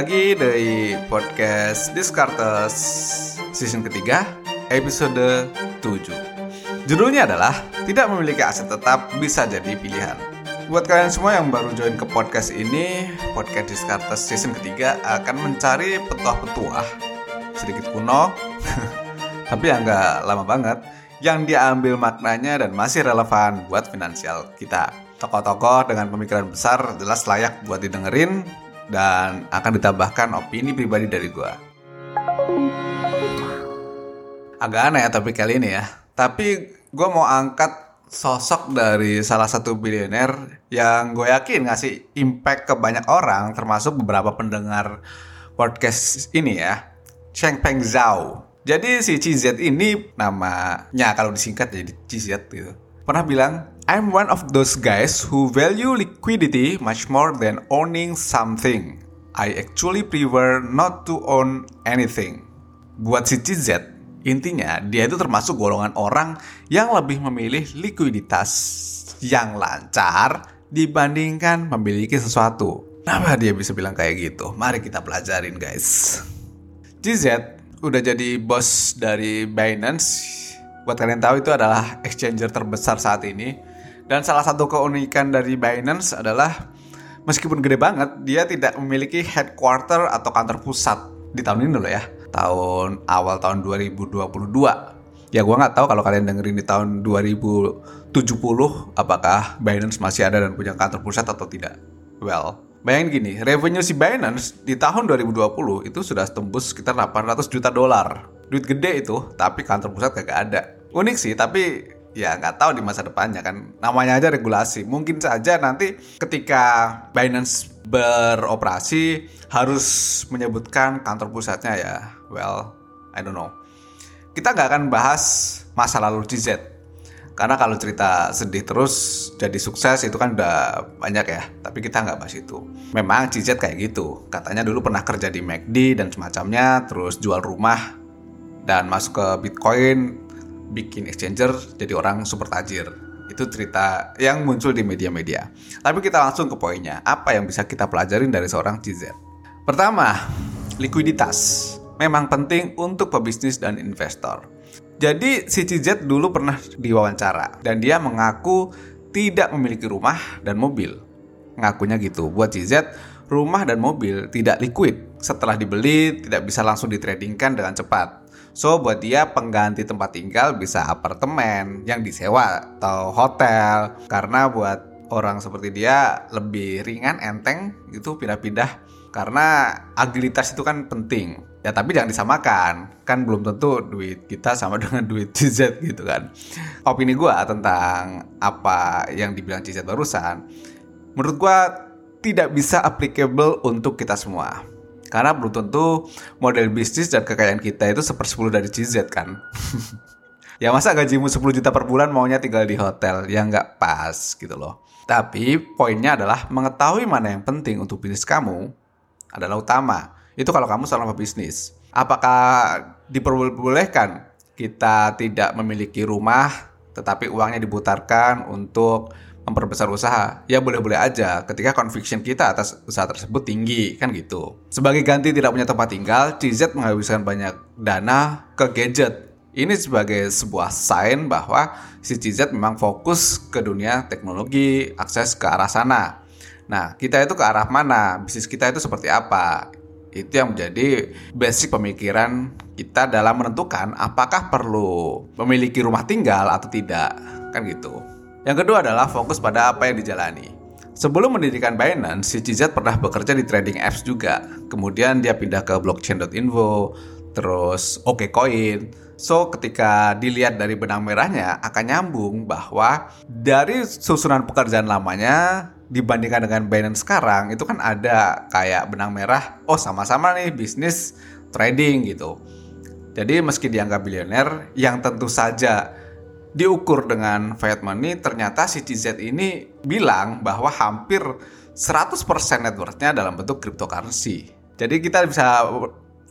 lagi dari podcast Discartes season ketiga episode 7 Judulnya adalah Tidak memiliki aset tetap bisa jadi pilihan. Buat kalian semua yang baru join ke podcast ini Podcast Discartes season ketiga akan mencari petuah-petuah. Sedikit kuno Tapi yang nggak lama banget Yang diambil maknanya dan masih relevan buat finansial kita. Tokoh-tokoh dengan pemikiran besar jelas layak buat didengerin dan akan ditambahkan opini pribadi dari gue. Agak aneh ya tapi kali ini ya. Tapi gue mau angkat sosok dari salah satu bilioner yang gue yakin ngasih impact ke banyak orang termasuk beberapa pendengar podcast ini ya. Cheng Peng Zhao. Jadi si CZ ini namanya kalau disingkat jadi CZ gitu. Pernah bilang, I'm one of those guys who value liquidity much more than owning something. I actually prefer not to own anything. Buat si CZ, intinya dia itu termasuk golongan orang yang lebih memilih likuiditas yang lancar dibandingkan memiliki sesuatu. Kenapa dia bisa bilang kayak gitu? Mari kita pelajarin guys. CZ udah jadi bos dari Binance. Buat kalian tahu itu adalah exchanger terbesar saat ini dan salah satu keunikan dari Binance adalah meskipun gede banget, dia tidak memiliki headquarter atau kantor pusat di tahun ini loh ya. Tahun awal tahun 2022. Ya gue nggak tahu kalau kalian dengerin di tahun 2070 apakah Binance masih ada dan punya kantor pusat atau tidak. Well, bayangin gini, revenue si Binance di tahun 2020 itu sudah tembus sekitar 800 juta dolar. Duit gede itu, tapi kantor pusat kagak ada. Unik sih, tapi ya nggak tahu di masa depannya kan. Namanya aja regulasi. Mungkin saja nanti ketika Binance beroperasi harus menyebutkan kantor pusatnya ya. Well I don't know. Kita nggak akan bahas masa lalu CZ karena kalau cerita sedih terus jadi sukses itu kan udah banyak ya. Tapi kita nggak bahas itu. Memang CZ kayak gitu. Katanya dulu pernah kerja di McD dan semacamnya terus jual rumah dan masuk ke Bitcoin bikin exchanger jadi orang super tajir. Itu cerita yang muncul di media-media. Tapi kita langsung ke poinnya. Apa yang bisa kita pelajarin dari seorang CZ? Pertama, likuiditas. Memang penting untuk pebisnis dan investor. Jadi si CZ dulu pernah diwawancara dan dia mengaku tidak memiliki rumah dan mobil. Ngakunya gitu. Buat CZ, rumah dan mobil tidak liquid. Setelah dibeli, tidak bisa langsung ditradingkan dengan cepat. So buat dia pengganti tempat tinggal bisa apartemen yang disewa atau hotel. Karena buat orang seperti dia lebih ringan enteng gitu pindah-pindah. Karena agilitas itu kan penting. Ya tapi jangan disamakan. Kan belum tentu duit kita sama dengan duit CZ gitu kan. Opini gue tentang apa yang dibilang CZ barusan menurut gue tidak bisa applicable untuk kita semua karena belum tentu model bisnis dan kekayaan kita itu sepersepuluh dari CZ kan. ya masa gajimu 10 juta per bulan maunya tinggal di hotel, ya nggak pas gitu loh. Tapi poinnya adalah mengetahui mana yang penting untuk bisnis kamu adalah utama. Itu kalau kamu seorang pebisnis. Apakah diperbolehkan kita tidak memiliki rumah tetapi uangnya diputarkan untuk memperbesar usaha, ya boleh-boleh aja ketika conviction kita atas usaha tersebut tinggi, kan gitu. Sebagai ganti tidak punya tempat tinggal, CZ menghabiskan banyak dana ke gadget. Ini sebagai sebuah sign bahwa si CZ memang fokus ke dunia teknologi, akses ke arah sana. Nah, kita itu ke arah mana? Bisnis kita itu seperti apa? Itu yang menjadi basic pemikiran kita dalam menentukan apakah perlu memiliki rumah tinggal atau tidak. Kan gitu. Yang kedua adalah fokus pada apa yang dijalani. Sebelum mendirikan Binance, si CZ pernah bekerja di trading apps juga. Kemudian dia pindah ke blockchain.info, terus OKCoin. So, ketika dilihat dari benang merahnya, akan nyambung bahwa dari susunan pekerjaan lamanya dibandingkan dengan Binance sekarang, itu kan ada kayak benang merah, oh sama-sama nih bisnis trading gitu. Jadi meski dianggap bilioner, yang tentu saja diukur dengan fiat money ternyata si CZ ini bilang bahwa hampir 100% net worth-nya dalam bentuk cryptocurrency. Jadi kita bisa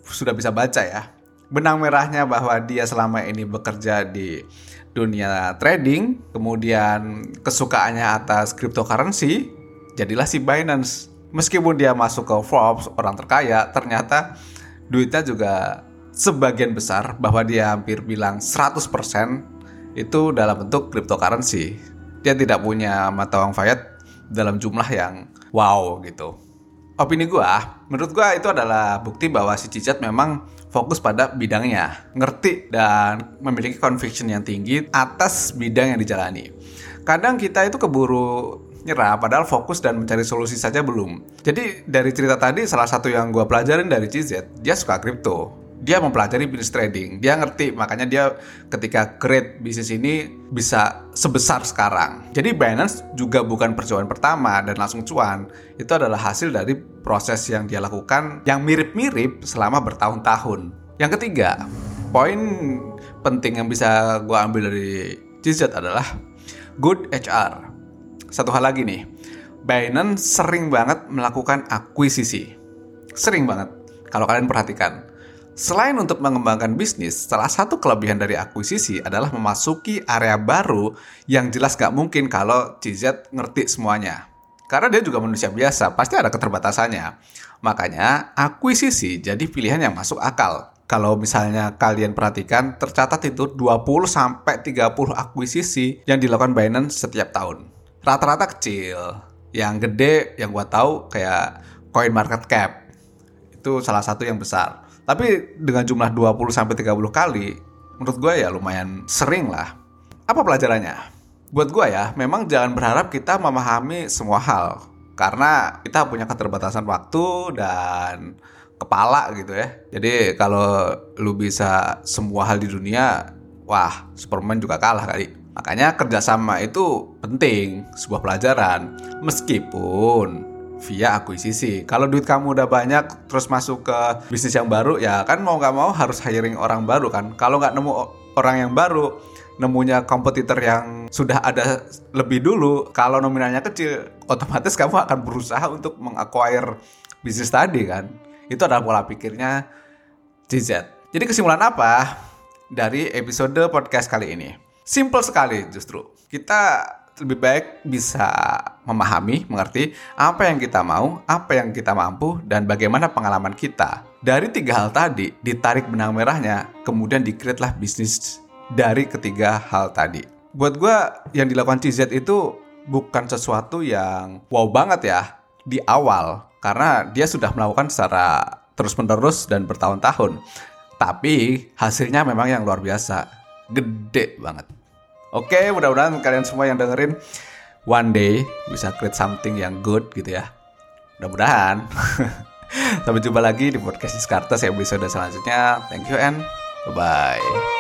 sudah bisa baca ya benang merahnya bahwa dia selama ini bekerja di dunia trading, kemudian kesukaannya atas cryptocurrency, jadilah si Binance. Meskipun dia masuk ke Forbes orang terkaya, ternyata duitnya juga sebagian besar bahwa dia hampir bilang 100% itu dalam bentuk cryptocurrency. Dia tidak punya mata uang fiat dalam jumlah yang wow gitu. Opini gua, menurut gua itu adalah bukti bahwa si Cicat memang fokus pada bidangnya, ngerti dan memiliki conviction yang tinggi atas bidang yang dijalani. Kadang kita itu keburu nyerah padahal fokus dan mencari solusi saja belum. Jadi dari cerita tadi salah satu yang gue pelajarin dari CZ, dia suka kripto. Dia mempelajari bisnis trading, dia ngerti makanya dia ketika create bisnis ini bisa sebesar sekarang. Jadi Binance juga bukan percobaan pertama dan langsung cuan. Itu adalah hasil dari proses yang dia lakukan yang mirip-mirip selama bertahun-tahun. Yang ketiga, poin penting yang bisa gue ambil dari CZ adalah good HR satu hal lagi nih, Binance sering banget melakukan akuisisi. Sering banget. Kalau kalian perhatikan. Selain untuk mengembangkan bisnis, salah satu kelebihan dari akuisisi adalah memasuki area baru yang jelas gak mungkin kalau CZ ngerti semuanya. Karena dia juga manusia biasa, pasti ada keterbatasannya. Makanya, akuisisi jadi pilihan yang masuk akal. Kalau misalnya kalian perhatikan, tercatat itu 20-30 akuisisi yang dilakukan Binance setiap tahun rata-rata kecil. Yang gede yang gua tahu kayak coin market cap. Itu salah satu yang besar. Tapi dengan jumlah 20 sampai 30 kali, menurut gue ya lumayan sering lah. Apa pelajarannya? Buat gue ya, memang jangan berharap kita memahami semua hal. Karena kita punya keterbatasan waktu dan kepala gitu ya. Jadi kalau lu bisa semua hal di dunia, wah Superman juga kalah kali. Makanya kerjasama itu penting, sebuah pelajaran. Meskipun via akuisisi. Kalau duit kamu udah banyak, terus masuk ke bisnis yang baru, ya kan mau nggak mau harus hiring orang baru kan. Kalau nggak nemu orang yang baru, nemunya kompetitor yang sudah ada lebih dulu, kalau nominalnya kecil, otomatis kamu akan berusaha untuk mengacquire bisnis tadi kan. Itu adalah pola pikirnya CZ. Jadi kesimpulan apa dari episode podcast kali ini? Simple sekali justru. Kita lebih baik bisa memahami, mengerti apa yang kita mau, apa yang kita mampu, dan bagaimana pengalaman kita. Dari tiga hal tadi, ditarik benang merahnya, kemudian dikreatlah bisnis dari ketiga hal tadi. Buat gue, yang dilakukan CZ itu bukan sesuatu yang wow banget ya di awal, karena dia sudah melakukan secara terus-menerus dan bertahun-tahun. Tapi hasilnya memang yang luar biasa, gede banget. Oke, mudah-mudahan kalian semua yang dengerin one day bisa create something yang good gitu ya. Mudah-mudahan. Sampai jumpa lagi di podcast Diskartes episode selanjutnya. Thank you and bye-bye.